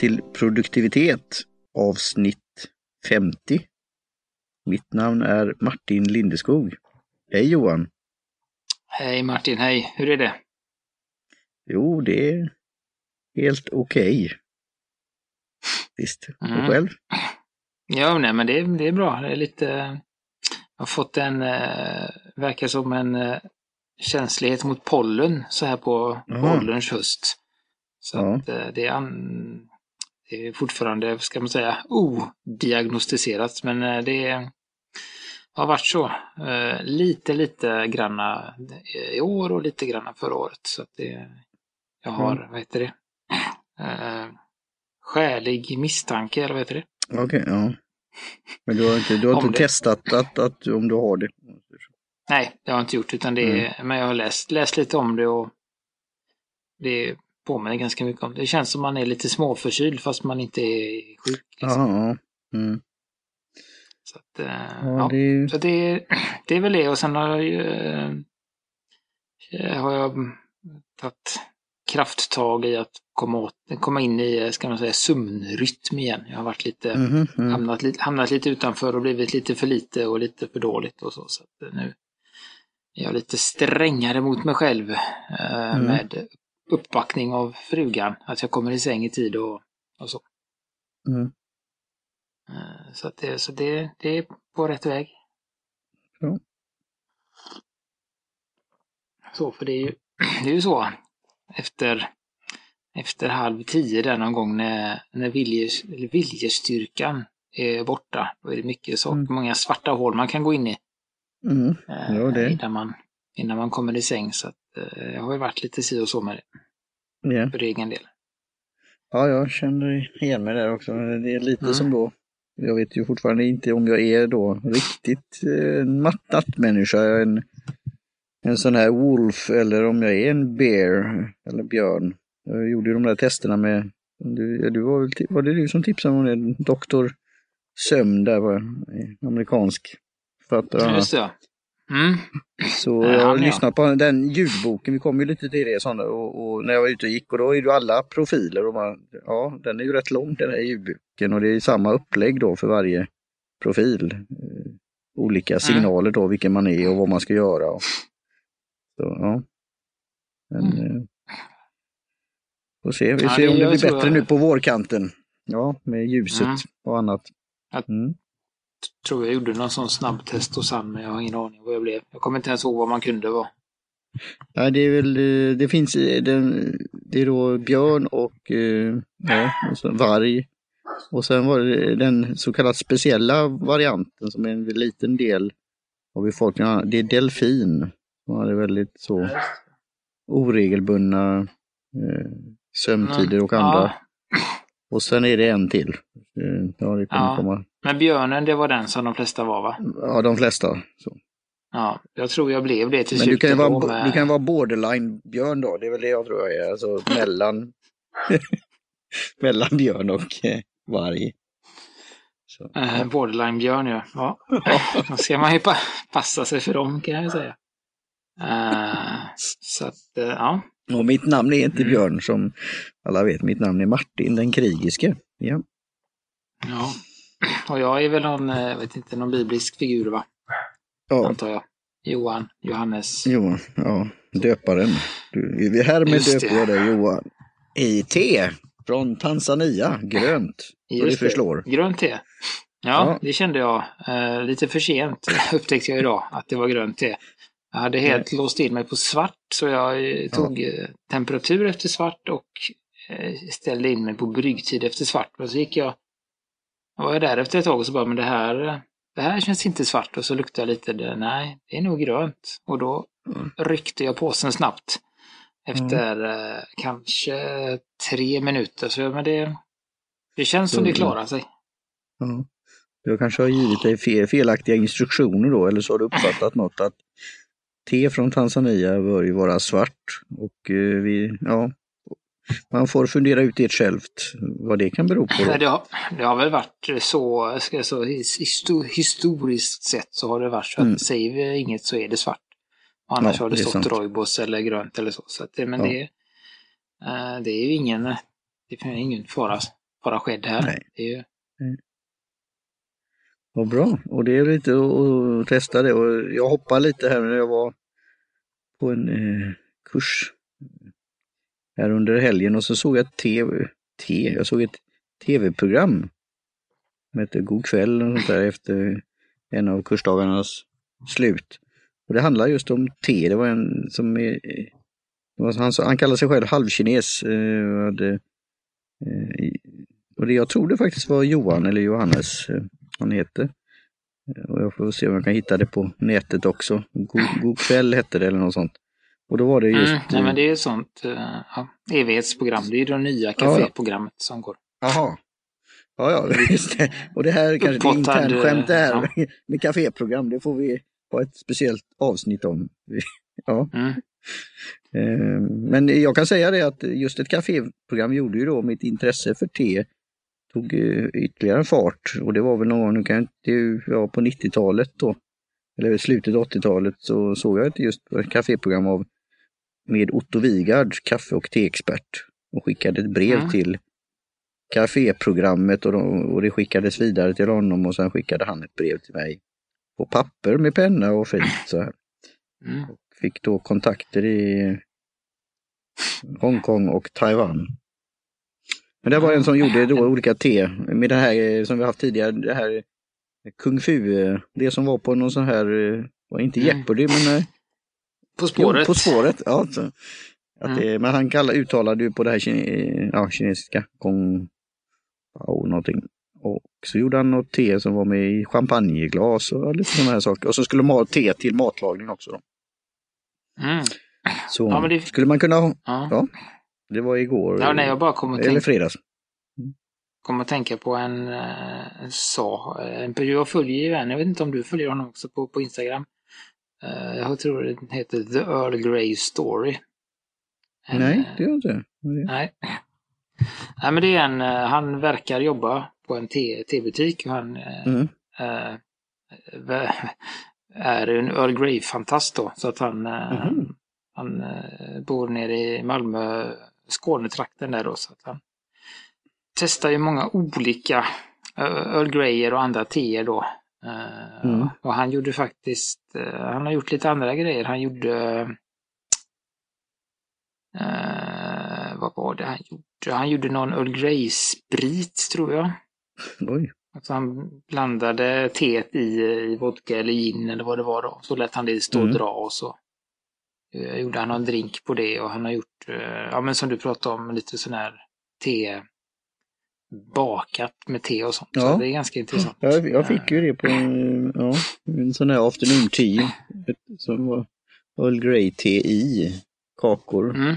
Till produktivitet avsnitt 50. Mitt namn är Martin Lindeskog. Hej Johan! Hej Martin, hej! Hur är det? Jo, det är helt okej. Okay. Visst, och Mm. själv? Ja, nej men det, det är bra. Det är lite... Jag har fått en, eh, verkar som en eh, känslighet mot pollen så här på Jaha. ålderns höst. Så Ja. att eh, det är, an, det är fortfarande, ska man säga, odiagnostiserat. Men eh, det har varit så. Eh, lite, lite granna i år och lite granna förra året. Så att det, jag har, Mm. vad heter det? Eh, skälig misstanke, eller vad heter det? Okej, ja. Men du har inte, du har inte det. testat att, att, om du har det? Nej, det har jag inte gjort, utan det är, men jag har läst, läst lite om det och det påminner ganska mycket om det. Känns som man är lite småförkyld fast man inte är sjuk. Liksom. Ja. Mm. Så, att, eh, ja, ja. det så det, det är väl det och sen har jag ju eh, har jag tagit krafttag i att komma, åt, komma in i, eh, ska man säga, sömnrytm igen. Jag har varit lite mm. hamnat, lite, hamnat lite utanför och blivit lite för lite och lite för dåligt och så. så nu är jag lite strängare mot mig själv eh, Mm. med uppbackning av frugan. Att jag kommer i säng i tid och, och så. Mm. Eh, så att det, så det, det är på rätt väg. Ja. Så, för det är ju, det är ju så. Efter, efter halv tio där någon gång när, när viljes, viljestyrkan är borta. Då är det mycket saker, Mm. många svarta hål man kan gå in i. Mm. eh, det. innan, man, innan man kommer i säng. Så att, jag har ju varit lite si och så med det Ja. för egen del. ja, jag känner igen mig där också. Det är lite Mm. som då, jag vet ju fortfarande inte om jag är då riktigt eh, en nattmänniska, en, en sån här wolf eller om jag är en bear eller björn. Jag gjorde ju de där testerna med, du, du var, var det du som tipsade om det? Doktor Sömn där var amerikansk författare. Just det. ja. Mm. Så Ja, jag har lyssnat på den ljudboken, vi kom ju lite till det sådana, och, och när jag var ute och gick och då är det ju alla profiler och man, ja den är ju rätt lång den här ljudboken och det är samma upplägg då för varje profil. Eh, olika Mm. signaler då vilken man är och vad man ska göra. Och, så, ja. Men, Mm. eh, får se, vi ser det- om det blir bättre nu på vårkanten. Ja, med ljuset Mm. och annat. Mm. Tror jag gjorde någon sån snabbtest hos han, men jag har ingen aning vad jag blev. Jag kommer inte ens ihåg vad man kunde vara. Ja, det är väl, eh, det finns, den, det är då björn och, eh, ja, och så varg. Och sen var det den så kallat speciella varianten som är en liten del av befolkningen, det är delfin. Som hade väldigt så oregelbundna eh, sömntider och andra. Ja, Och sen är det en till. Eh, Ja, det Ja. komma. men björnen, det var den som de flesta var va? Ja, de flesta. Så. Ja, jag tror jag blev det till Men du slut. kan ju vara, med- du kan vara borderline-björn då, det är väl det jag tror jag är. Alltså mellan, mellan björn och eh, varg. Så. Eh, Borderline-björn ja. ja. Då ska man ju pa passa sig för dem kan jag ju säga. Eh, så att, ja. Och mitt namn är inte Mm. Björn som alla vet, mitt namn är Martin den krigiske. Ja, ja. Och jag är väl någon, eh, jag vet inte, någon biblisk figur va? ja. Antar jag. Johan, Johannes. Johan, ja, döparen. Du, vi här med Just döper jag dig Johan. I te från Tanzania, grönt. Så det Just förslår. Grönt te. Ja, Ja. det kände jag. Eh, lite för sent upptäckte jag idag att det var grönt te. Jag hade helt låst in mig på svart så jag eh, tog eh, temperatur efter svart och eh, ställde in mig på bryggtid efter svart. Och så gick jag, jag var där efter ett tag och så bara, men det här, det här känns inte svart. Och så luktade jag lite, nej, det är nog grönt. Och då Mm. ryckte jag påsen snabbt. Efter eh, kanske tre minuter. Så men det, det känns som det klarar sig. Ja. Jag kanske har givit dig fel, felaktiga instruktioner då, eller så har du uppfattat något att te från Tanzania bör ju vara svart och eh, vi, ja, man får fundera ut det självt vad det kan bero på. Då. det, har, det har väl varit så, ska jag säga, his- histo- historiskt sett så har det varit så att Mm. säger vi inget så är det svart. Och annars Ja, har det det är stått sant. rooibos eller grönt eller så. så att det, men Ja. det, eh, det är ju ingen, det finns ingen fara, fara skedd här. Nej. Det är ju, vad bra. Och det är lite att testa det. Och jag hoppade lite här när jag var på en eh, kurs här under helgen och så såg jag ett tv, te, jag såg ett tv-program som hette God kväll och sånt där efter en av kursdagarnas slut. Och det handlar just om te. Det var en som är, han, han kallar sig själv halvkines. Eh, och eh, och det, jag tror det faktiskt var Johan eller Johannes eh, han heter. Eh, Och jag får se om jag kan hitta det på nätet också. God, God kväll hette det eller något sånt. Och då var det just... mm, nej, eh, men det är sånt uh, ja, evighetsprogram. Det är ju det nya kaféprogrammet som går. Jaha. Ja, ja, just det. Och det här kanske är Upphottad, internt skämt det här ja. med kaféprogram. Det får vi ha ett speciellt avsnitt om. Ja. Mm. Eh, Men jag kan säga det att just ett kaféprogram gjorde ju då mitt intresse för te tog eh, ytterligare fart och det var väl någon gång, nu kan jag inte, ja, på 90-talet då, eller slutet av 80-talet så såg jag ett just ett kaféprogram av med Otto Wigard, kaffe och teexpert och skickade ett brev Mm. till kaféprogrammet och, de, och det skickades vidare till honom och sen skickade han ett brev till mig på papper med penna och fint så här. Mm. Fick då kontakter i Hongkong och Taiwan. Men det var en som gjorde då olika te med det här eh, som vi haft tidigare, det här Kung Fu, eh, det som var på någon sån här, eh, var inte Mm. Jeopardy men eh, På spåret. Jo, på spåret. Ja, så. Att Mm. det, men han kallar, uttalade ju på det här kine, ja, kinesiska, Gong Pao någonting. Och så gjorde han något te som var med i champagneglas och lite sådana här saker. Och så skulle man ha te till matlagning också. Då. Mm. Så Ja, det- skulle man kunna ha, Ja. Ja. Det var igår, Ja, nej, jag bara kom att, eller tänka, fredags. kom att tänka på en, eh, en sa. En, jag följer ju en, jag vet inte om du följer honom också på, på Instagram. Eh, Jag tror den heter The Earl Grey Story. En, Nej, eh, det gör inte. Nej. Nej, men det är en, eh, han verkar jobba på en te- tebutik och han eh, Mm. eh, är en Earl Grey-fantast då. Så att han, eh, Mhm. han eh, bor nere i Malmö, Skånetrakten där då. Så att han testar ju många olika eh, Earl Greyer och andra teer då. Eh, Mm. Och han gjorde faktiskt, eh, han har gjort lite andra grejer. Han gjorde Eh, vad var det han gjorde? Han gjorde någon Earl Grey-sprit tror jag. Oj. Alltså han blandade teet i, i vodka eller gin eller vad det var då. Så lät han det stå och Mm. dra och så gjorde han någon drink på det och han har gjort, eh, ja men som du pratade om, lite sån här te bakat med te och sånt. Ja. Så det är ganska intressant. Jag, jag fick ju det på en, ja, en sån här afternoon tea som var Earl Grey te i kakor. Mm.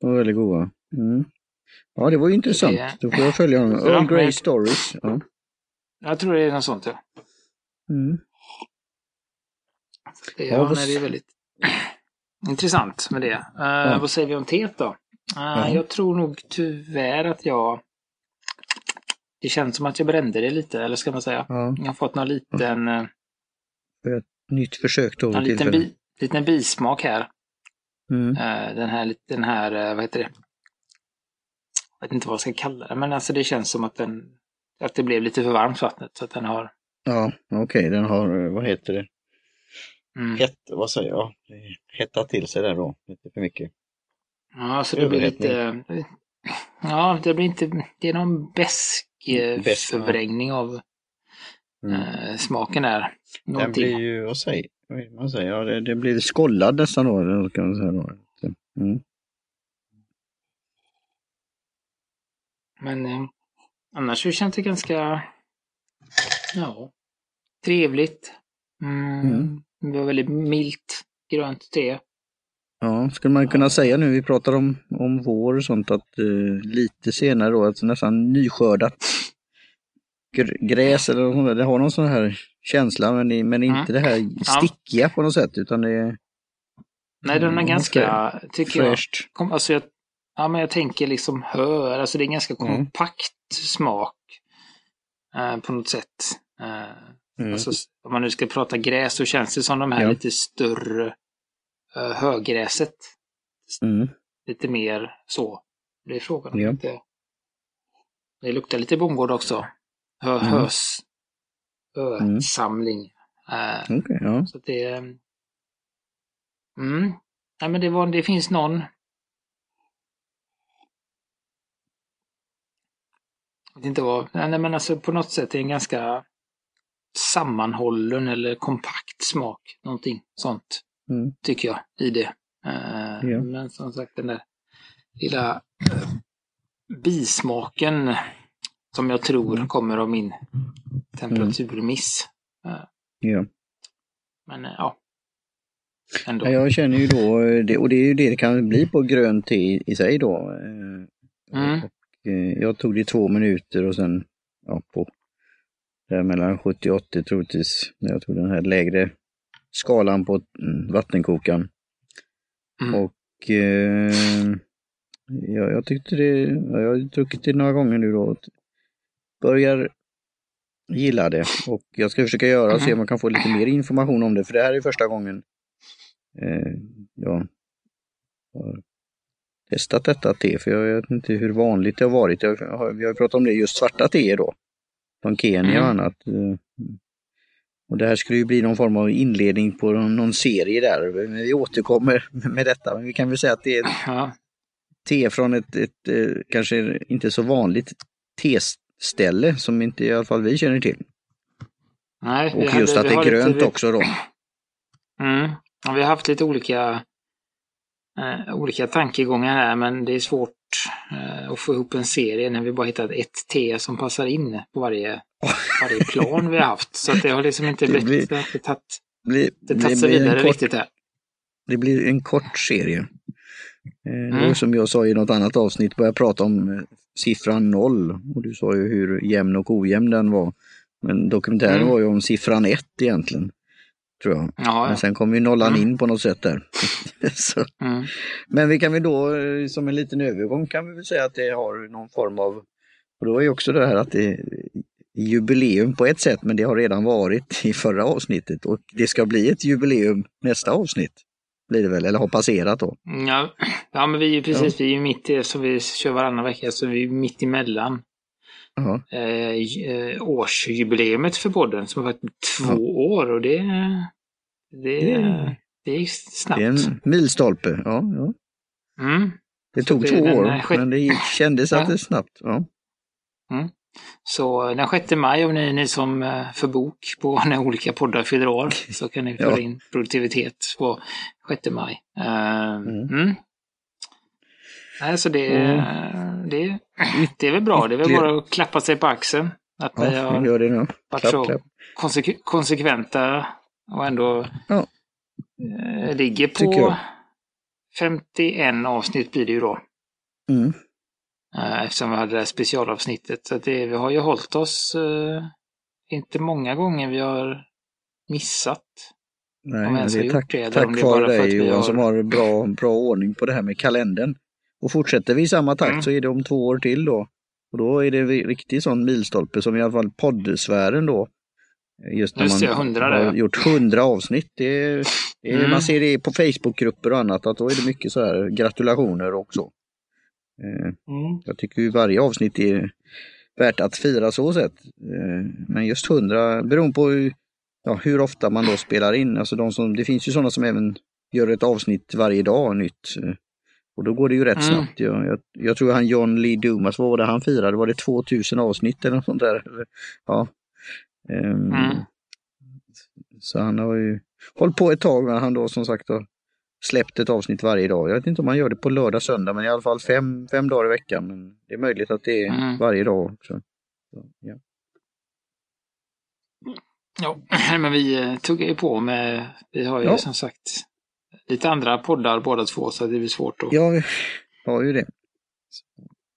De var väldigt goda. Mm. Ja, det var ju intressant. Det- Då får jag följa honom. Earl Grey Stories. Ja. Jag tror det är något sånt ja. Mm. Det, Ja, ja, vad nej, det är väldigt intressant med det. Eh, Vad säger vi om teet då? Eh, Ja. Jag tror nog tyvärr att jag... Det känns som att jag brände det lite, eller ska man säga. Ja, Jag har fått någon liten, eh, nytt försök då. vid liten, bi, liten bismak här. Mm. Den här, den här, vad heter det? Jag vet inte vad jag ska kalla det, men alltså det känns som att den att det blev lite för varmt vattnet så att den har... Ja, okej, den har, vad heter det? Mm. Hett, vad säger jag? Det Hettat till sig där då, lite för mycket. Ja, så det blir lite... Ja, det blir inte... Det är någon besk eh, ja. förvrängning av Mm. eh, smaken där. Den blir ju, vad säger vad man säger? Ja, det, det blir skållad nästan då, kan man säga då. Mm. Men eh, annars så känns det ganska... Ja, trevligt. Mm. Mm. Det var väldigt milt grönt te. Ja, skulle man kunna säga nu, vi pratar om, om vår och sånt, att eh, lite senare då, alltså nästan nyskördat gr- gräs eller något det har någon sån här känsla, men, i- men inte det här stickiga på något sätt, utan det är Nej, den är Mm, ganska, tycker jag, fräscht. kom, alltså jag, ja men jag tänker liksom hör, alltså det är en ganska Mm. kompakt smak eh, på något sätt. Eh, Mm. alltså, om man nu ska prata gräs så känns det som de här Ja. lite större uh, högräset. Mm. Lite mer så. Det är frågan om Ja. inte Det luktar lite bondgård också. Hö, Mm. Hös. Mm. Ösamling. Eh, Okej, ja. Så det... Mm. Nej, men det, var, det finns någon... Jag vet inte vad... Nej, men alltså på något sätt är det en ganska sammanhållen eller kompakt smak. Någonting sånt, Mm. tycker jag, i det. Eh, Ja. Men som sagt, den där lilla eh, bismaken som jag tror Mm. kommer av min temperaturmiss. Eh, ja. Men eh, ja. Ändå. Ja, jag känner ju då, eh, och det är ju det det kan bli på grönt te i, i sig då. Mm. Och, jag tog det två minuter och sen ja, på där mellan 70 och 80 troligtvis när jag tog den här lägre skalan på mm, vattenkokaren. Mm. Och eh, ja, jag tyckte det, ja, jag har druckit det några gånger nu då. Börjar gilla det och jag ska försöka göra och se om man kan få lite mer information om det för det här är första gången eh, jag har testat detta te för jag vet inte hur vanligt det har varit. Jag har, vi har pratat om det just svarta te då. Från Kenya och Mm. annat. Och det här skulle ju bli någon form av inledning på någon, serie där. Men Vi återkommer med detta. Men vi kan väl säga att det är ett Ja. te från ett, ett eh, kanske inte så vanligt teställe som inte i alla fall vi känner till. Nej, Och just hade- att det är lite- grönt vi- också då. Mm. Ja, vi har haft lite olika, eh, olika tankegångar här, men det är svårt eh, att få ihop en serie när vi bara hittat ett te som passar in på varje, varje plan vi har haft. Så att det har liksom inte blivit, blir- det tagit, Blir, det tagit sig vidare kort, riktigt här. det blir en kort serie. Eh, Mm. som jag sa i något annat avsnitt, började prata om eh, siffran noll. Och du sa ju hur jämn och ojämn den var. Men dokumentären Mm. var ju om siffran ett egentligen. Tror jag. Ja, Men ja. sen kom ju nollan Mm. in på något sätt där. Mm. Men vi kan väl då, eh, som en liten övergång, kan vi väl säga att det har någon form av, och då är ju också det här att det är jubileum på ett sätt, men det har redan varit i förra avsnittet och det ska bli ett jubileum nästa avsnitt. Blir det väl, eller har passerat då. Ja, ja, men vi är ju precis, vi är mitt i, så vi kör varannan vecka, så vi är mitt emellan Jaha. eh, j- eh, årsjubileumet för podden som har varit två Ja. år och det, det, Det- det gick snabbt. Det är en milstolpe. Ja, ja. Mm. Det tog det två är den, år, eh, men det gick, kändes att det är snabbt. Ja. Så den 6 maj, om ni, ni som eh, för bok på när olika poddar fyller år, så kan ni föra in produktivitet på 6 maj. Eh, Mm. mm. Nej, så det, Och- det, det är väl bra. Det är väl bara att klappa sig på axeln. Att vi Ja, har gör det nu. varit Klapp, så klapp. konsek- konsekventa och ändå Ja. eh, ligger på jag. 51 avsnitt blir det ju då. Mm. Eh, Eftersom vi hade det här specialavsnittet. Så det, vi har ju hållit oss eh, inte många gånger vi har missat. Nej, det är tack, det, tack vare dig Johan har- som har bra, bra ordning på det här med kalendern. Och fortsätter vi i samma takt Mm. så är det om två år till då. Och då är det en riktig sån milstolpe som i alla fall poddsfären då. Just när Just man 100 har ja. gjort hundra avsnitt. Det är, Mm. Man ser det på Facebookgrupper och annat att då är det mycket så här gratulationer också. Eh, Jag tycker ju varje avsnitt är värt att fira så sett. Eh, Men just 100, beroende på hur, ja, hur ofta man då spelar in. Alltså de som, det finns ju sådana som även gör ett avsnitt varje dag nytt. Och då går det ju rätt Mm. snabbt. Jag, jag, jag tror han John Lee Dumas, vad var det han firade? Var det 2000 avsnitt eller något sånt där? Ja. Ehm, Mm. Så han har ju hållit på ett tag när han då som sagt har släppt ett avsnitt varje dag. Jag vet inte om han gör det på lördag, söndag, men i alla fall fem, fem dagar i veckan. Men det är möjligt att det är Mm. varje dag också. Så, ja. Ja, men vi eh, tuggar ju på med, vi har ju Ja. som sagt lite andra poddar båda två så det blir svårt att ja, vi har ju det.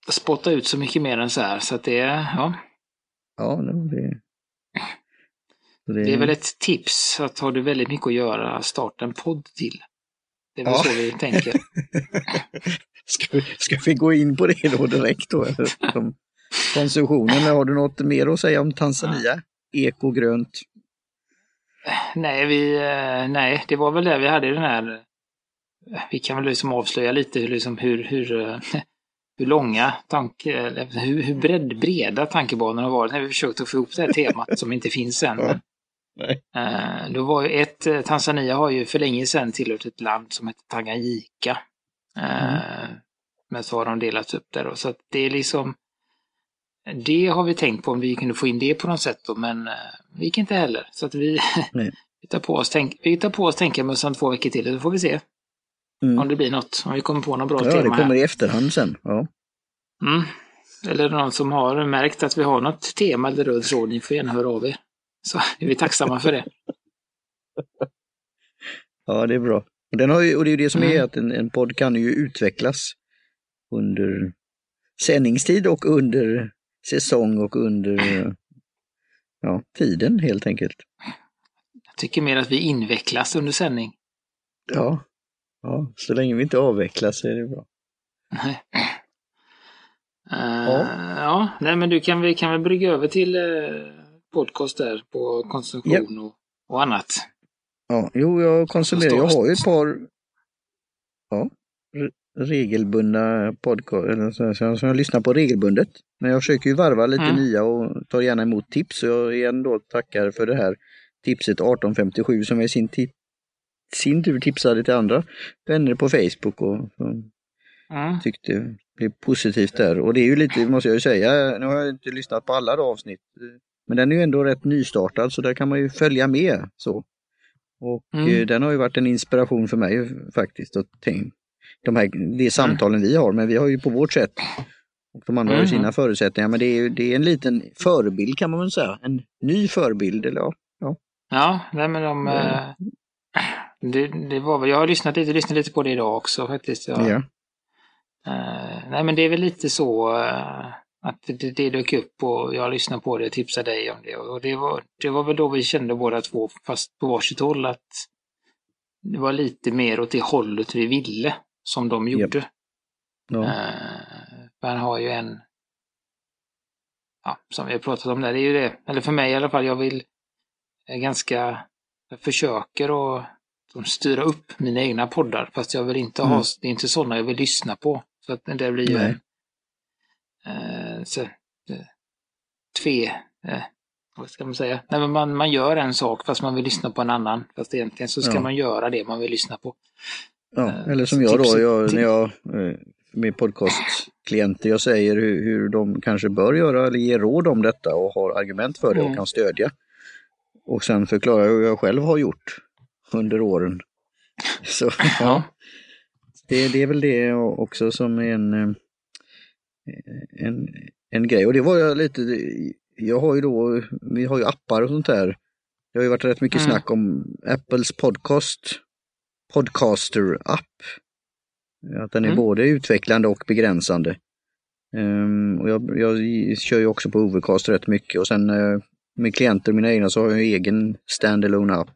spotta ut så mycket mer än så här. Så att det, är- ja, Ja, det, det, det är väl ett tips att har du väldigt mycket att göra, starta en podd till. Det är väl Ja. så vi tänker. Ska vi, ska vi gå in på det då direkt då? eller? Konsumtionen, har du något mer att säga om Tanzania? Ekogrönt? Nej, vi, eh, nej, det var väl det vi hade i den här, vi kan väl liksom avslöja lite liksom hur, hur, eh, hur långa tanke, hur, hur bred, breda tankebanorna har varit när vi försökt att få ihop det här temat som inte finns än. Ja. Nej. Eh, då var ju ett, Tanzania har ju för länge sedan tillhört ett land som heter Tanganyika. Eh, Men så har de delats upp där då. Så att det är liksom, det har vi tänkt på om vi kunde få in det på något sätt då, men eh, vi gick inte heller. Så att vi, vi tar på oss, tänk, vi tar på oss tänkarmössan två veckor till, så får vi se Mm. om det blir något. Om vi kommer på något bra Ja, det tema här. kommer i efterhand sen. Ja. Mm. Eller någon som har märkt att vi har något tema eller röd tråd, ni får gärna höra av er. Så är vi tacksamma för det. ja, det är bra. Och, den har ju, och det är ju det som är Mm. att en, en podd kan ju utvecklas under sändningstid och under säsong och under ja, tiden helt enkelt. Jag tycker mer att vi invecklas under sändning. Ja. ja, så länge vi inte avvecklas är det bra. Nej. Eh, ja. nej men du kan vi kan väl brygga över till uh, podcast där på konsumtion och, och annat. Ja, jo, jag konsumerar. Jag har ju ett par ja, regelbundna podcast, som jag lyssnar på regelbundet. Men jag försöker ju varva lite Mm. nya och tar gärna emot tips. Så jag igen då tackar för det här tipset 1857 som jag i sin, sin tur tipsade till andra vänner på Facebook och som Mm. tyckte det blev positivt där. Och det är ju lite, måste jag ju säga, nu har jag inte lyssnat på alla avsnitt. Men den är ju ändå rätt nystartad så där kan man ju följa med. så. Och Mm. eh, den har ju varit en inspiration för mig faktiskt. Att tänk, de här, de samtalen vi har, men vi har ju på vårt sätt. Och de andra har ju Mm. sina förutsättningar, men det är, det är en liten förebild kan man väl säga. En ny förebild, eller ja. Ja, nej men de... Mm. eh, det, det var väl, jag har lyssnat lite, lyssnat lite på det idag också faktiskt. Jag, ja. Eh, nej men det är väl lite så eh, att det, det dök upp och jag lyssnade på det och tipsade dig om det. Och det var, det var väl då vi kände båda två, fast på varsitt håll, att det var lite mer åt det hållet vi ville som de gjorde. ja. Eh, man har ju en, ja, som vi har pratat om där, det är ju det, eller för mig i alla fall, jag vill är ganska, jag försöker att styra upp mina egna poddar, fast jag vill inte ha, Mm. det är inte sådana jag vill lyssna på. Så att det blir ju en, eh, så, eh, tve, eh, vad ska man säga? Nej, men man, man gör en sak fast man vill lyssna på en annan. Fast egentligen så ska Ja. man göra det man vill lyssna på. Ja, Eh, eller som jag då, jag, när jag eh, med podcastklienter, jag säger hur, hur de kanske bör göra eller ge råd om detta och har argument för det och Mm. kan stödja. Och sen förklarar jag hur jag själv har gjort under åren. Så ja, det, det är väl det också som är en, eh, en, en grej. Och det var jag lite, jag har ju då, vi har ju appar och sånt där. Det har ju varit rätt mycket Mm. snack om Apples podcast, podcaster-app. Att den är Mm. både utvecklande och begränsande. Ehm, och jag, jag kör ju också på Overcast rätt mycket och sen eh, med klienter, mina egna, så har jag en egen standalone app.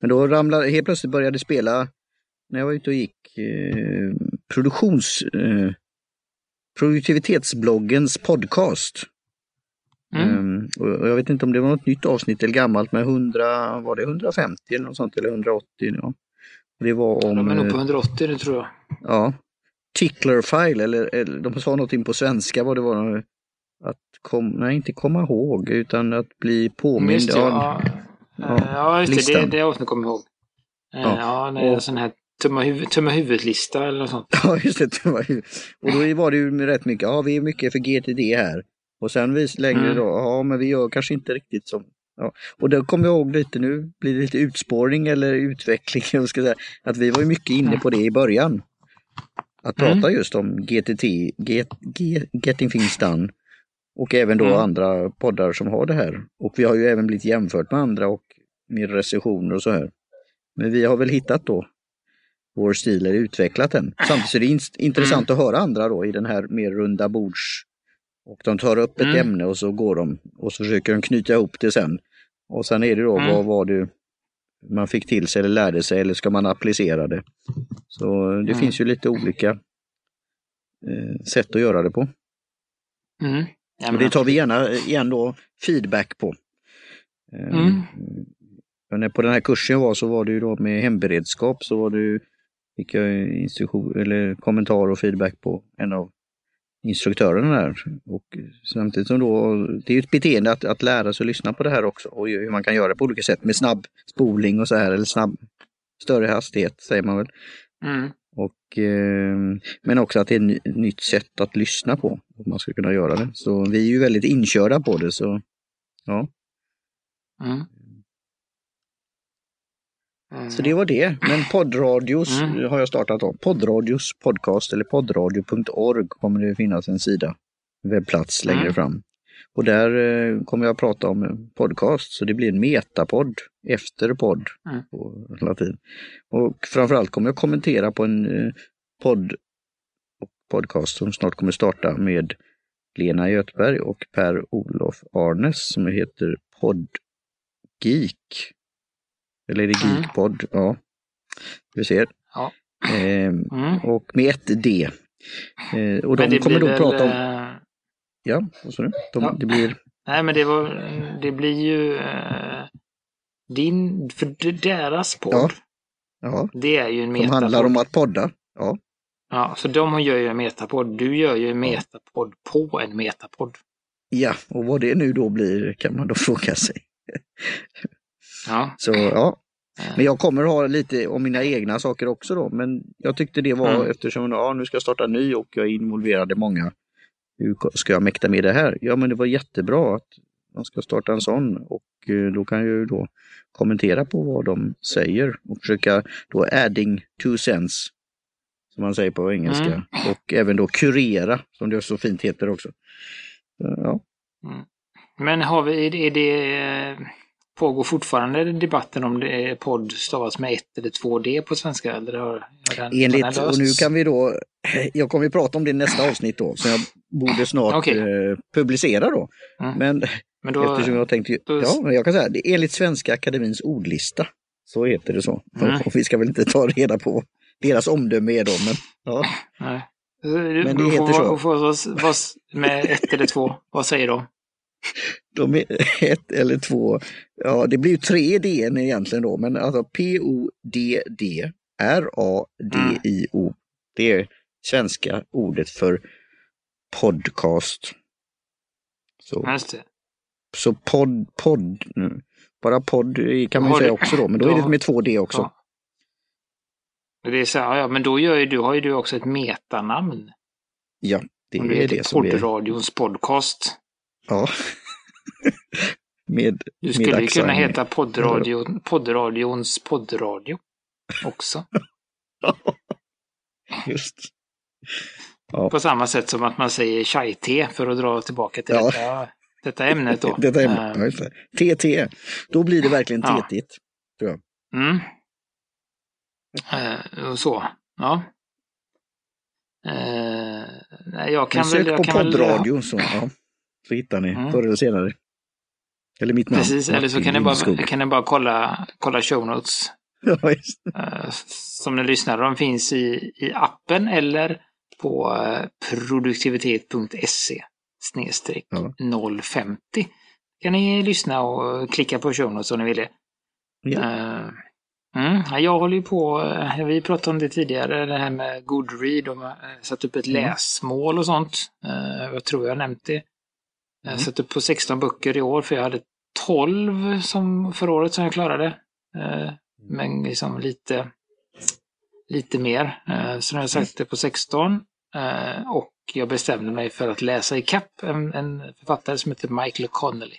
Men då ramlade, helt plötsligt började spela, när jag var ute och gick, eh, produktions... Eh, produktivitetsbloggens podcast. Mm. Och och jag vet inte om det var något nytt avsnitt eller gammalt, men 100, var det 150 eller något sånt, eller 180? Ja. Det var om... De är nog på eh, 180 nu tror jag. Ja. Tickler file, eller, eller de sa någonting på svenska vad det var. Att kom, nej, inte komma ihåg, utan att bli påmind. Just det, Ja, ja. ja, just det, det, listan. det avsnittet kommer jag ihåg. Eh, Ja, Ja, när och- sån här tumma, huvud, tumma huvudet-lista eller något sånt. ja, just det. det var ju, och då var det ju rätt mycket, ja vi är mycket för GTD här. Och sen vis längre Mm. då, ja men vi gör kanske inte riktigt som... Ja. Och då kommer jag ihåg lite, nu blir det lite utspårning eller utveckling, jag ska säga, att vi var ju mycket inne på det i början. Att Mm. prata just om GTT, get, get, Getting Things Done. Och även då Mm. andra poddar som har det här. Och vi har ju även blivit jämfört med andra och med recensioner och så här. Men vi har väl hittat då vår stil eller utvecklat den. Samtidigt är det in- intressant att höra andra då i den här mer runda bords. Och de tar upp ett Mm. ämne och så går de och så försöker de knyta ihop det sen. Och sen är det då Mm. vad var det man fick till sig eller lärde sig eller ska man applicera det. Så det Mm. finns ju lite olika eh, sätt att göra det på. Mm. Ja, det tar vi gärna igen då feedback på. Eh, på den här kursen var så var det ju då med hemberedskap så var det ju, fick jag instruktion eller kommentar och feedback på en av instruktörerna där. Och samtidigt som då, det är ju ett beteende att, att lära sig att lyssna på det här också och hur man kan göra på olika sätt med snabb spolning och så här, eller snabb, större hastighet säger man väl. Mm. Och, eh, men också att det är ett nytt sätt att lyssna på, om man ska kunna göra det. Så vi är ju väldigt inkörda på det, så ja. Mm. Så det var det. Men poddradios Mm. har jag startat om. Poddradios podcast eller poddradio.org kommer det finnas en sida, webbplats längre Mm. fram. Och där eh, kommer jag prata om podcast, så det blir en metapodd efter podd Mm. på hela tiden. Och framförallt kommer jag kommentera på en eh, podd och podcast som snart kommer starta med Lena Göthberg och Per-Olof Arnes som heter Poddgeek. Eller är det Mm. Geekpodd? Ja, vi ser. Ja. Ehm, Mm. och med ett D. Eh, och de kommer då prata om... väl, eh, Ja, vad sa du? De, Ja. Det blir... Nej, men det var, det blir ju eh, din, för deras podd, Ja. Ja, det är ju en som handlar metapodd. om att podda. Ja, Ja, så de gör ju en metapodd. Du gör ju en metapodd på en metapodd. ja, och vad det nu då blir kan man då fråga sig. Ja. Så ja, Men jag kommer ha lite om mina egna saker också då. Men jag tyckte det var Mm. eftersom ja, nu ska jag starta ny och jag är involverad i många. Hur ska jag mäkta med det här? Ja men det var jättebra att de ska starta en sån och eh, då kan jag ju då kommentera på vad de säger och försöka då adding two cents som man säger på engelska Mm. och även då kurera som det så fint heter också. Så, Ja, Men har vi, är det, är det, eh, pågår fortfarande debatten om det är podd stavas med ett eller två D på svenska? Eller har, har den, den Enligt, lösts? och nu kan vi då, jag kommer att prata om det i nästa avsnitt då, så jag borde snart Okej. eh, publicera då. Mm. Men Men då, eftersom jag tänkte, då- ja, jag kan säga, det är enligt Svenska Akademins ordlista, så heter det så. Mm. Och vi ska väl inte ta reda på deras omdöme är då, men ja. nej. Men det heter så. Får, får, vad, med ett eller två, vad säger de? De är ett eller två, ja det blir ju tre D egentligen då, men alltså P-O-D-D R-A-D-I-O. Det är svenska ordet för podcast. Så, så podd, podd, bara podd kan man ju säga också då, men då är det med två D också. Ja. Det är så, här, ja, men då gör ju du, har ju du också ett metanamn. Ja, det är det som är, Poddradions podcast. Ja. med, Du skulle ju kunna heta poddradion, Poddradions poddradio också. just. Ja. På samma sätt som att man säger chai-te för att dra tillbaka till Ja. detta, detta ämnet då. Detta är, Eh, ja, just det. TT, då blir det verkligen Ja. tetigt. Mm. Eh, så, ja. Eh, nej, jag kan Men sök väl... Jag på kan väl så, ja, så hittar ni Mm. förr eller senare. Eller mitt namn. Precis, eller så kan ni bara, kan ni bara kolla, kolla show notes. Ja, eh, som ni lyssnar. De finns i, i appen eller på eh, produktivitet.se snedstreck Ja. 050. kan ni lyssna och klicka på show notes om ni vill det. Ja. Eh, Mm, ja, jag håller ju på, vi pratade om det tidigare, det här med Goodread och eh, satt upp ett Mm. läsmål och sånt. Eh, Jag tror jag nämnt det. Jag Mm. satt upp på 16 böcker i år för jag hade 12 som förra året som jag klarade. Eh, Men liksom lite, lite mer. Eh, Så nu har jag sagt det på 16. eh, Och jag bestämde mig för att läsa i kapp en, en författare som heter Michael Connelly.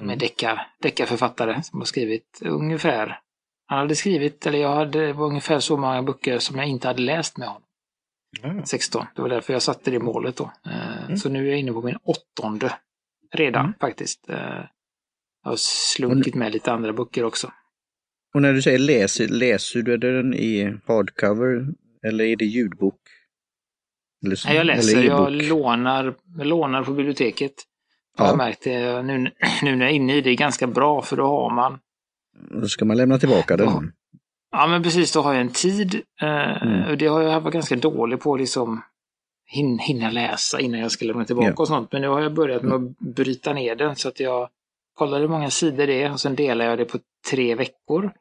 Mm. deckar, deckarförfattare som har skrivit ungefär han hade skrivit, eller jag hade, det var ungefär så många böcker som jag inte hade läst med honom. Ja. 16. Det var därför jag satte det målet då. Eh, Mm. Så nu är jag inne på min åttonde redan Mm. faktiskt. Eh, Jag har slunkit med lite andra böcker också. Och när du säger läser, läser du den i hardcover eller är det ljudbok? Eller, Nej, jag läser, eller jag lånar, jag lånar på biblioteket. Jag har Ja, märkt det nu, nu när jag är inne i det är ganska bra för då har man då ska man lämna tillbaka den. Ja. Men precis, då har jag en tid. Eh, Mm. och det har jag varit ganska dålig på liksom hin, hinna läsa innan jag ska lämna tillbaka Ja. och sånt. Men nu har jag börjat med att bryta ner den så att jag kollar hur många sidor det är och sen delar jag det på tre veckor.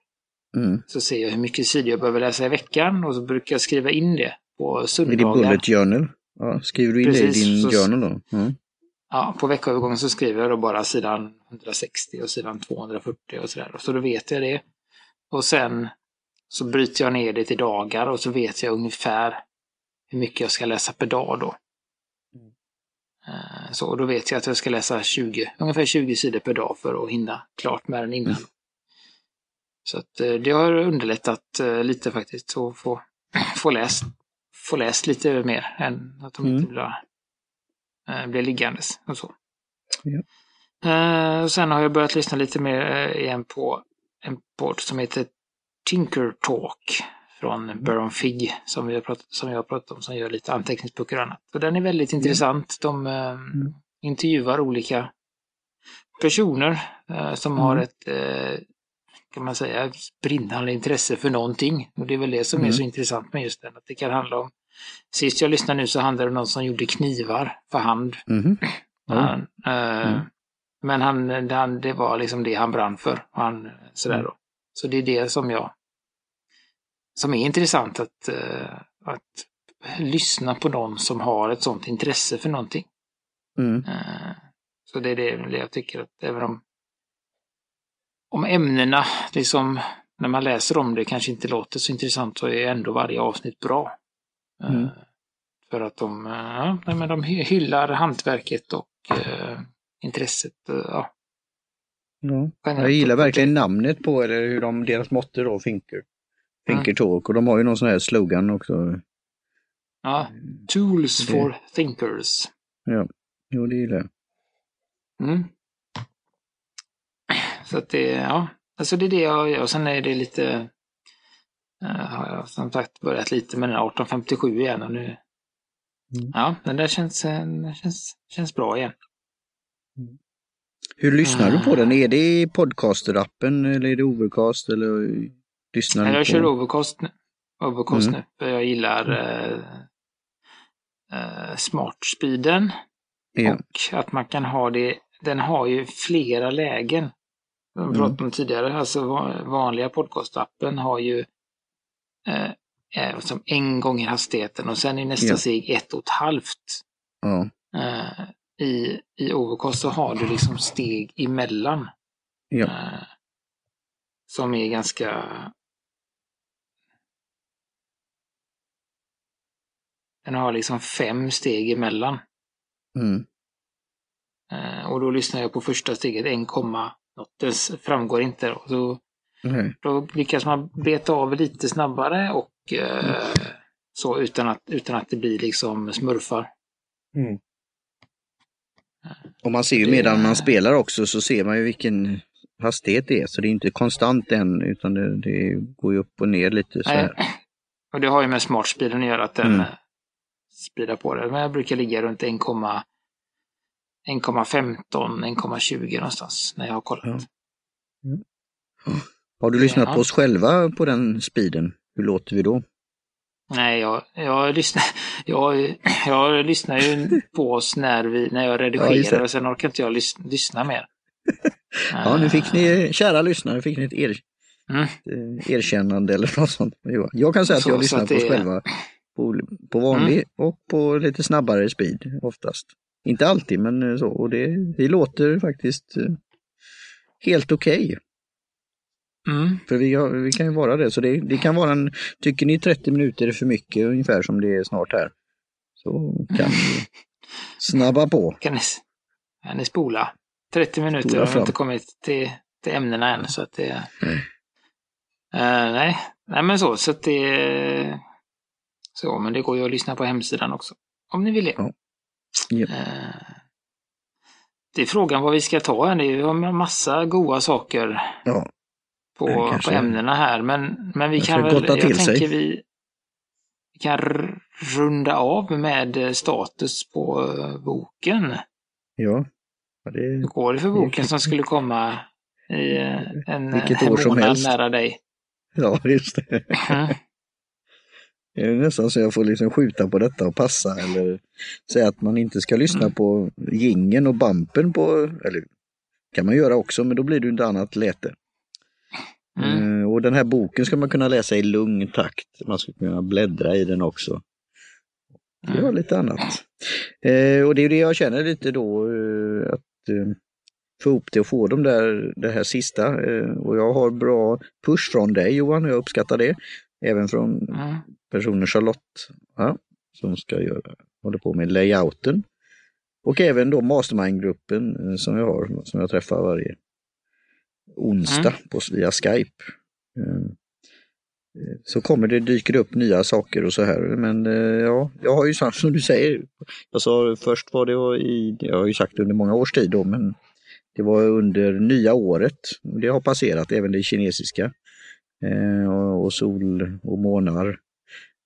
Mm. Så ser jag hur mycket sidor jag behöver läsa i veckan och så brukar jag skriva in det på Är det söndagar. bullet journal? Ja, skriver du in det i Precis, din så- journal då? Mm. Ja, på veckoövergången så skriver jag då bara sidan 160 och sidan 240 och sådär. Så då vet jag det. Och sen så bryter jag ner det till dagar och så vet jag ungefär hur mycket jag ska läsa per dag då. Eh, Så då vet jag att jag ska läsa 20, ungefär 20 sidor per dag för att hinna klart med den innan. Så att eh, det har underlättat eh, lite faktiskt att få, få, läst, få läst lite mer än att de Mm. inte blir, blir liggandes och så. Ja. Och sen har jag börjat lyssna lite mer igen på en podd som heter Tinker Talk från Baron Fig som, vi har pratat, som jag har pratat om som gör lite anteckningsböcker och annat. Och den är väldigt intressant. De eh, intervjuar olika personer eh, som har Mm. ett, eh, kan man säga, brinnande intresse för någonting. Och det är väl det som är Mm. så intressant med just den. Att det kan handla om, sist jag lyssnade nu så handlade det om någon som gjorde knivar för hand. Mhm. Han, eh, Mm. Men han, han, det var liksom det han brann för. Han, sådär Mm. då. Så det är det som jag som är intressant att, eh, att lyssna på någon som har ett sånt intresse för någonting. Mm. Eh, Så det är det jag tycker att även om om ämnena, liksom, när man läser om det kanske inte låter så intressant så är ändå varje avsnitt bra. Eh, Mm. För att de, ja, men de hy- hyllar hantverket och eh, intresset. Ja, generellt. Jag gillar verkligen namnet på, eller hur de, deras motto då, Finker. Finker Talk. Och de har ju någon sån här slogan också. Ja, Tools Det- for thinkers. Ja, jo det gillar jag. Mm. Så att det, ja, alltså det är det jag gör. Sen är det lite, eh, har jag som sagt börjat lite med den här 1857 igen och nu, Mm. ja, den där känns, eh, den känns, känns bra igen. Hur lyssnar du på Ah. den? Är det i podcaster-appen eller är det Overcast eller lyssnar du jag kör Overcast nu. Overcast Mm. nu, för jag gillar eh, eh, Smartspeeden. Ja. Och att man kan ha det, den har ju flera lägen. Vi Mm. pratat om tidigare, alltså va- vanliga podcastappen har ju eh, eh, som en gång i hastigheten och sen i nästa Ja. steg ett och ett halvt. Ja. Eh, I, I Overcast så har du liksom steg emellan. Ja. Eh, som är ganska Den har liksom fem steg emellan. Mm. Eh, och då lyssnar jag på första steget, 1, något. Det framgår inte. Då. Så, Nej. då lyckas man beta av lite snabbare och eh, så utan att, utan att det blir liksom smurfar. Och man ser ju Det- medan man spelar också så ser man ju vilken hastighet det är. Så det är inte konstant än utan det, det går ju upp och ner lite så här. Och det har ju med smartspeeden att göra att den Mm. mm. speedar på det. Men jag brukar ligga runt 1, 1,15, 1,20 någonstans när jag har kollat. Ja. Har du lyssnat Ja. på oss själva på den speeden? Hur låter vi då? Nej, jag, jag, lyssnar, jag, jag lyssnar ju på oss när, vi, när jag Ja, redigerar det. och sen orkar inte jag lys, lyssna mer. Ja, nu fick ni, kära lyssnare, fick ni ett er, Mm. erkännande eller något sånt. Jag kan säga att Så- jag så lyssnar att på oss Mm. själva på, på vanlig och på lite snabbare speed oftast. Inte alltid, men eh, så. Och det, vi låter faktiskt eh, helt okej. Mm. För vi, har, vi kan ju vara det. Så det, det kan vara en, tycker ni 30 minuter är för mycket ungefär som det är snart här. Så kan ni snabba på. Kan ni, kan ni spola? 30 minuter Spola har vi inte kommit till, till ämnena än. Så att det, Nej. Eh, nej. nej, men så. Så att det... Så, men det går ju att lyssna på hemsidan också. Om ni vill det. Ja. Ja. Eh, det är frågan vad vi ska ta här. Är ju en massa goda saker Ja, på, på ämnena här. Men, men vi Det kan väl, jag tänker sig. vi, vi kan runda av med status på eh, boken. ja. ja det, Hur går det för boken som skulle komma i eh, en, en månad nära dig? ja, just det. Mm. Det är nästan så jag får liksom skjuta på detta och passa eller säga att man inte ska lyssna Mm. på gingen och bampen på, eller kan man göra också, men då blir det inte annat läte. Mm. Eh, och den här boken ska man kunna läsa i lugn takt. Man ska kunna bläddra i den också. det var lite annat. Eh, och det är det jag känner lite då, eh, att få ihop det och få dem där, det här sista. Och jag har bra push från dig Johan, jag uppskattar det. Även från Mm. Personen Charlotte, ja, som ska göra, håller på med layouten. Och även då mastermind-gruppen eh, som jag har, som jag träffar varje onsdag på, via Skype. Eh, eh, Så kommer det, dyker det upp nya saker och så här. Men eh, ja, jag har ju sagt som du säger. Jag sa först var det i, jag har ju sagt under många års tid då, men det var under nya året. Det har passerat även det kinesiska. Eh, och, och sol och månar.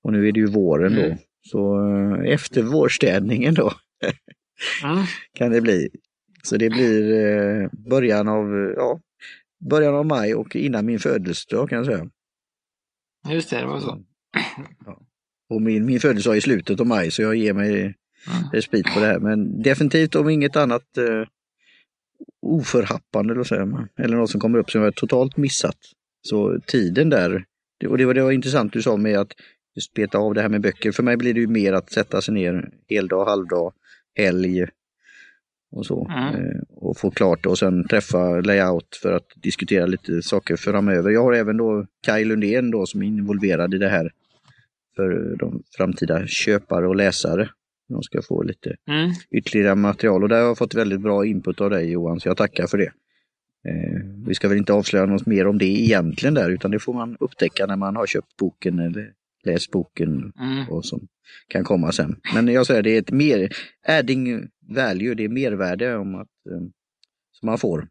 Och nu är det ju våren då. Mm. Så eh, efter vårstädningen då Mm. kan det bli. Så det blir eh, början av, ja, början av maj och innan min födelsedag kan jag säga. Just det, det var så. Och min, min födelsedag är i slutet av maj så jag ger mig Mm. respit på det här. Men definitivt om inget annat eh, oförhappande säger man, eller något som kommer upp som jag totalt missat. Så tiden där, och det var, det var intressant du sa med att just beta av det här med böcker. För mig blir det ju mer att sätta sig ner heldag, halvdag, helg och så. Mm. Eh, och få klart och sen träffa layout för att diskutera lite saker framöver. Jag har även då Kaj Lundén då som är involverad i det här för de framtida köpare och läsare. De ska få lite Mm. ytterligare material och där har jag fått väldigt bra input av dig Johan, så jag tackar för det. Eh, vi ska väl inte avslöja något mer om det egentligen där, utan det får man upptäcka när man har köpt boken eller läst boken Mm. och som kan komma sen. Men jag säger det är ett mer adding value, det är mervärde om att, eh, som man får.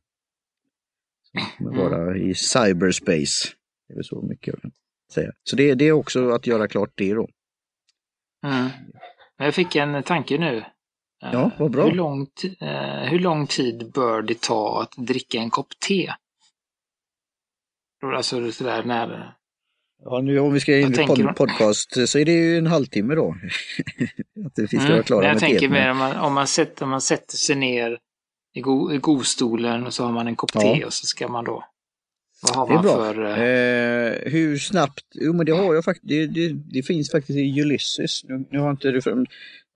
Som att vara i cyberspace. Det är väl så mycket jag kan säga. Så det, det är också att göra klart det då. Mm. Men Jag fick en tanke nu. Eh, Ja, vad bra. Hur lång, eh, hur lång tid bör det ta att dricka en kopp te? Alltså sådär när... Ja, nu om vi ska in i pod podcast så är det ju en halvtimme då. att vi ska Mm, vara klara jag med tänker mer om man, om, man sätter, om man sätter sig ner i, go, i godstolen och så har man en kopp Ja. te och så ska man då... Vad har Det är man bra. för... eh, Eh, hur snabbt? Jo men det har jag faktiskt. Det, det, det finns faktiskt i Ulysses. Nu, nu har inte det fram.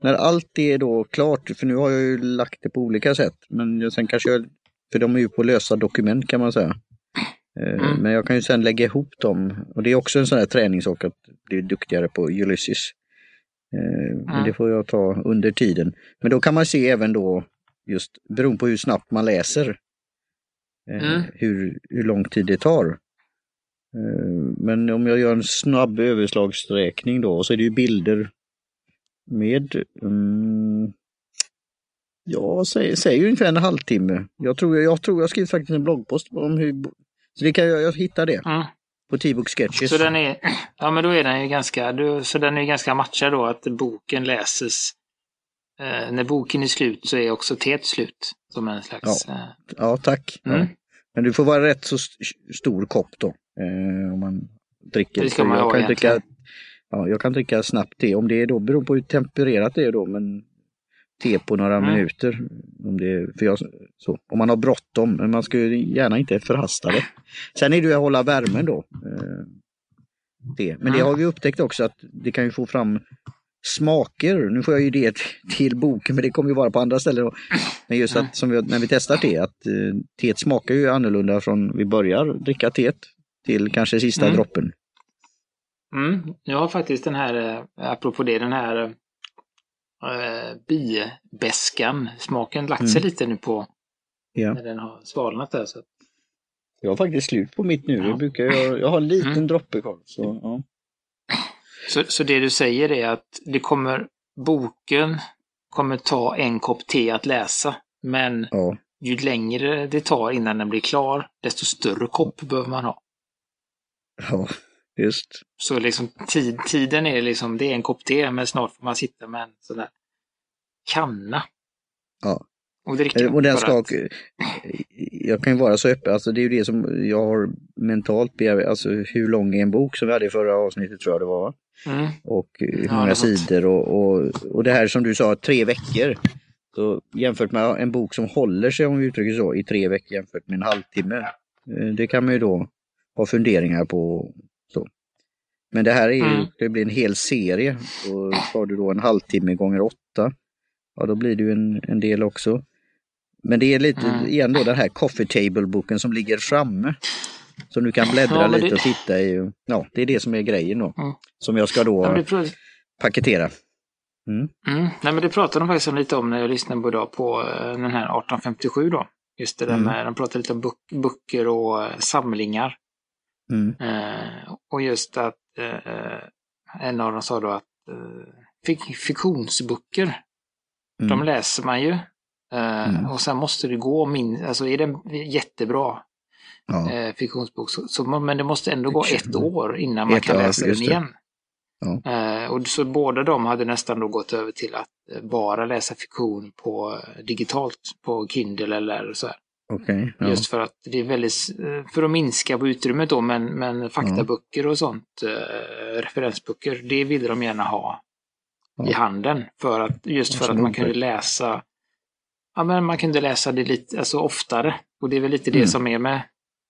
När allt är då klart, för nu har jag ju lagt det på olika sätt. Men sen kanske jag, för de är ju på lösa dokument kan man säga. Eh, Mm. Men jag kan ju sen lägga ihop dem. Och det är också en sån här träningssak att bli duktigare på Ulysses. Eh, Men Mm. det får jag ta under tiden. Men då kan man se även då, just beroende på hur snabbt man läser, eh, Mm. hur, hur lång tid det tar. Men om jag gör en snabb överslagsräkning då, så är det ju bilder med, mm, ja, säg, säg ungefär en halvtimme. Jag tror jag, tror jag skrivit faktiskt en bloggpost om hur, så det kan jag, jag hittar det mm. på T-book Sketches. Så den är, ja men då är den ju ganska, då, så den är ganska matchad då att boken läses. Eh, när boken är slut så är också teet slut. Som en slags... Eh, Ja, tack. Mm. Ja. Men du får vara rätt så st- stor kopp då. Eh, om man dricker. Det ska man jag ha kan egentligen. dricka, ja, Jag kan dricka snabbt te. Om det är då, beror på hur tempererat det är då. Men te på några Mm. minuter. Om, det, för jag, så, om man har bråttom. Men man ska ju gärna inte förhasta det. Sen är det ju att hålla värmen då. Eh, det. Men det Mm. har vi upptäckt också att det kan ju få fram smaker. Nu får jag ju det till boken men det kommer ju vara på andra ställen. Då. Men just att som vi, när vi testar te, att eh, teet smakar ju annorlunda från vi börjar dricka teet till kanske sista Mm. droppen. mm, jag har faktiskt den här, eh, apropå det, den här eh, bibäskan. Smaken lagt sig Mm. lite nu på Ja. när den har svalnat där. Så. att- Jag har faktiskt slut på mitt nu. Ja. Jag, brukar, jag, jag har en liten Mm. droppe kvar. Så, ja. Så, så det du säger är att det kommer, boken kommer ta en kopp te att läsa. Men Ja. ju längre det tar innan den blir klar, desto större kopp behöver man ha. ja, just. Så liksom tid, tiden är liksom, det är en kopp te, men snart får man sitta med en sån där kanna. Ja. Och dricka. Eh, Och den ska, att- jag kan ju vara så öppen, alltså det är ju det som jag har mentalt bearbetat, alltså hur lång är en bok som vi hade i förra avsnittet tror jag det var. Mm. och eh, hur Ja, många sant. sidor och, och, och det här som du sa, tre veckor. Så jämfört med en bok som håller sig, om vi uttrycker så, i tre veckor jämfört med en halvtimme. eh, Det kan man ju då ha funderingar på. Men det här är ju, Mm. det blir en hel serie. Och tar du då en halvtimme gånger åtta, ja då blir det ju en, en del också. Men det är lite, Mm. igen då den här coffee table-boken som ligger framme. Som du kan bläddra Ja, lite det- och titta i. Ja, det är det som är grejen då. Mm. Som jag ska då Ja, paketera. mm. Nej, men det pratade de faktiskt lite om när jag lyssnade på idag på eh, den här 1857 då. Just det där Mm. med, de pratade lite om böcker och eh, samlingar. Mm. Eh, och just att en av dem sa då att eh, fik- fiktionsböcker, Mm. de läser man ju. Eh, Mm. Och sen måste det gå min, alltså är den jättebra Ja. eh, fiktionsbok, så, så, men det måste ändå gå ett år innan man Ett kan år, läsa den just det. igen. Ja. Eh, och så båda de hade nästan då gått över till att eh, bara läsa fiktion på eh, digitalt på Kindle eller så här. Okej. ja. Just för att det är väldigt, för att minska på utrymmet då, men, men faktaböcker och sånt, eh, referensböcker, det ville de gärna ha Ja. i handen. För att, just för att man kunde läsa, ja men man kunde läsa det lite, alltså oftare. Och det är väl lite det Mm. som är med,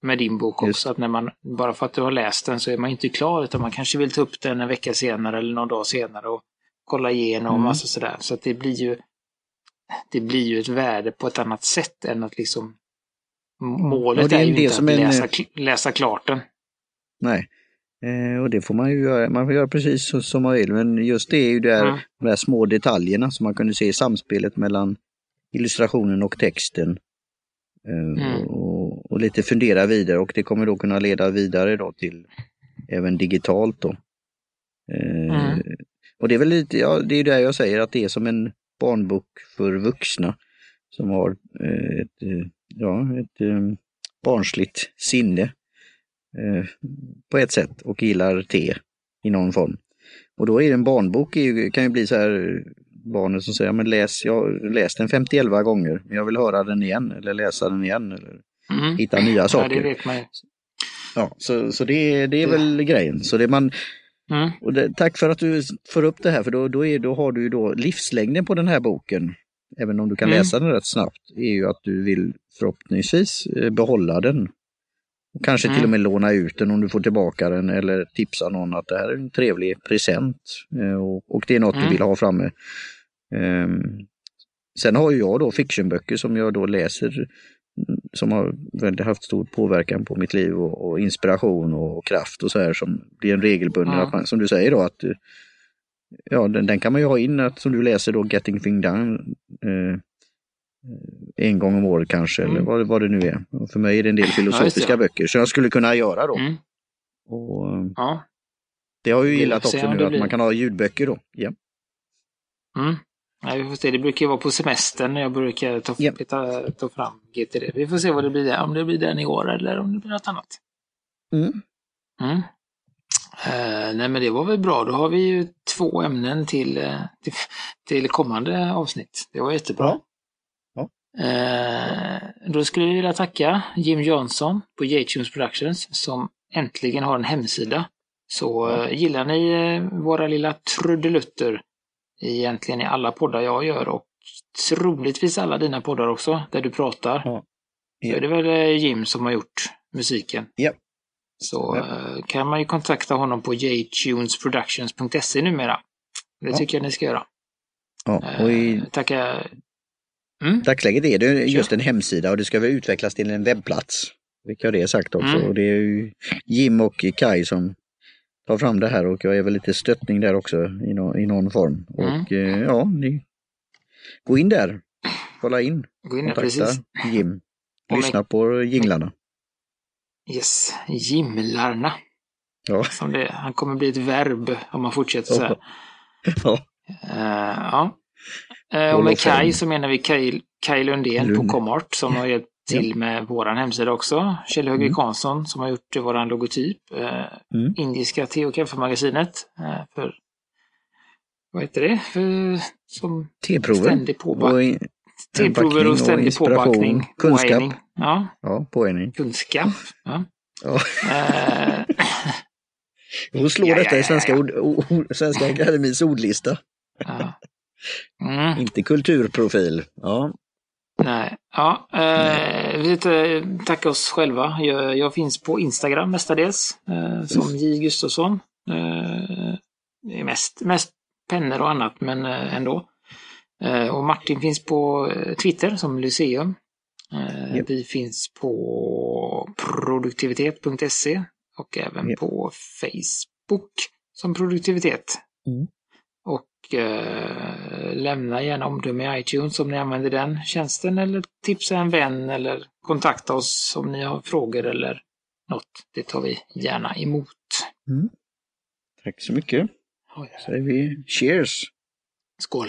med din bok Just. också, att när man, bara för att du har läst den så är man inte klar, utan man kanske vill ta upp den en vecka senare eller någon dag senare och kolla igenom och Mm. massa sådär. Så att det blir ju, det blir ju ett värde på ett annat sätt än att liksom Målet Och det är är ju det inte som att en- läsa, läsa klart den. Nej. Eh, och det får man ju göra. Man får göra precis så, som man vill. Men just det är ju där, Mm. de där små detaljerna som man kunde se i samspelet mellan illustrationen och texten. Eh, Mm. och, och lite fundera vidare och det kommer då kunna leda vidare då till även digitalt då. Eh, Mm. Och det är väl lite, ja det är där jag säger att det är som en barnbok för vuxna som har eh, ett, eh, ja, ett eh, barnsligt sinne eh, på ett sätt och gillar te i någon form. Och då är det en barnbok, ju, kan ju bli så här barnen som säger, men läs, jag har läst den 51 gånger, men jag vill höra den igen eller läsa den igen eller Mm. hitta nya Ja, det saker. ju. Ja, så, så det, det är väl grejen. Så det man, Mm. och det, tack för att du får upp det här, för då, då, är, då har du då livslängden på den här boken, även om du kan Mm. läsa den rätt snabbt, är ju att du vill förhoppningsvis eh, behålla den. Och kanske Mm. till och med låna ut den om du får tillbaka den eller tipsa någon att det här är en trevlig present eh, och, det är något Mm. du vill ha framme. Ehm, sen har ju jag då fictionböcker som jag då läser mm, som har väldigt haft stor påverkan på mitt liv och, och inspiration och kraft och så här som blir en regelbunden, man, som du säger då att ja, den, den kan man ju ha in, att, som du läser då, Getting Thing Done, eh, en gång om året kanske, Mm. eller vad, vad det nu är. Och för mig är det en del filosofiska ja. böcker som jag skulle kunna göra då. Mm. Och, eh, Ja. det har jag ju gillat också nu, att blir. man kan ha ljudböcker då. Ja. Mm. Ja, vi får se. Det brukar ju vara på semestern när jag brukar ta, Ja. ta, ta fram GTD. Vi får se vad det blir. Om det blir den i år eller om det blir något annat. Mm. Eh, nej men det var väl bra. Då har vi ju två ämnen till, eh, till, till kommande avsnitt. Det var jättebra. Ja. Ja. Eh, då skulle vi vilja tacka Jim Johnson på J-Tunes Productions som äntligen har en hemsida. Så Ja. eh, gillar ni eh, våra lilla trudelutter egentligen i alla poddar jag gör och troligtvis alla dina poddar också, där du pratar. Ja. Så är det väl Jim som har gjort musiken. Ja. Så Ja. eh, kan man ju kontakta honom på jtunesproductions.se numera. Det Ja. tycker jag ni ska göra. Ja. Och i Eh, Tacka... Mm. dagsläget är det just en hemsida och det ska väl utvecklas till en webbplats. Vilket har det sagt också. Mm. Och det är ju Jim och Kai som tar fram det här och jag är väl lite stöttning där också i, nå- i någon form. Mm. Och eh, ja, ni gå in där, kolla in, Gå in där, precis. Jim. Lyssna på jinglarna. Yes, Jimlarna. Ja. Som det, han kommer bli ett verb om man fortsätter så här. Ja. Eh, ja. Eh, och Håll med. Kai så menar vi Kai, Kai Lundén Lund. på Comart som har hjälpt till med våran hemsida också. Kjell Högre Mm. Karlsson som har gjort våran logotyp. Eh, Mm. Indiska te och kaffemagasinet. Eh, för, vad heter det? För, som Teprover. ständig påbackning. Teprover och ständig påbackning. kunskap. Påhejning. Ja, ja, poäng. kunskap. Ja. Ja. Eh, Och slå Ja, detta i Svenska, ja. Ord, Svenska Akademins ordlista. Mm. Inte kulturprofil. Ja. Nej, ja. Eh, vi tar- tackar oss själva. Jag, jag finns på Instagram mestadels, eh, som J Gustafsson. Eh, mest, mest pennor och annat, men eh, ändå. Eh, och Martin finns på eh, Twitter som Lyceum. Eh, Japp. Vi finns på produktivitet.se och även Japp. på Facebook som produktivitet. Mm. Och eh, lämna gärna omdöme i iTunes om ni använder den tjänsten eller tipsa en vän eller kontakta oss om ni har frågor eller något. Det tar vi gärna emot. Tack så mycket. Oj. Säger vi cheers. Skål!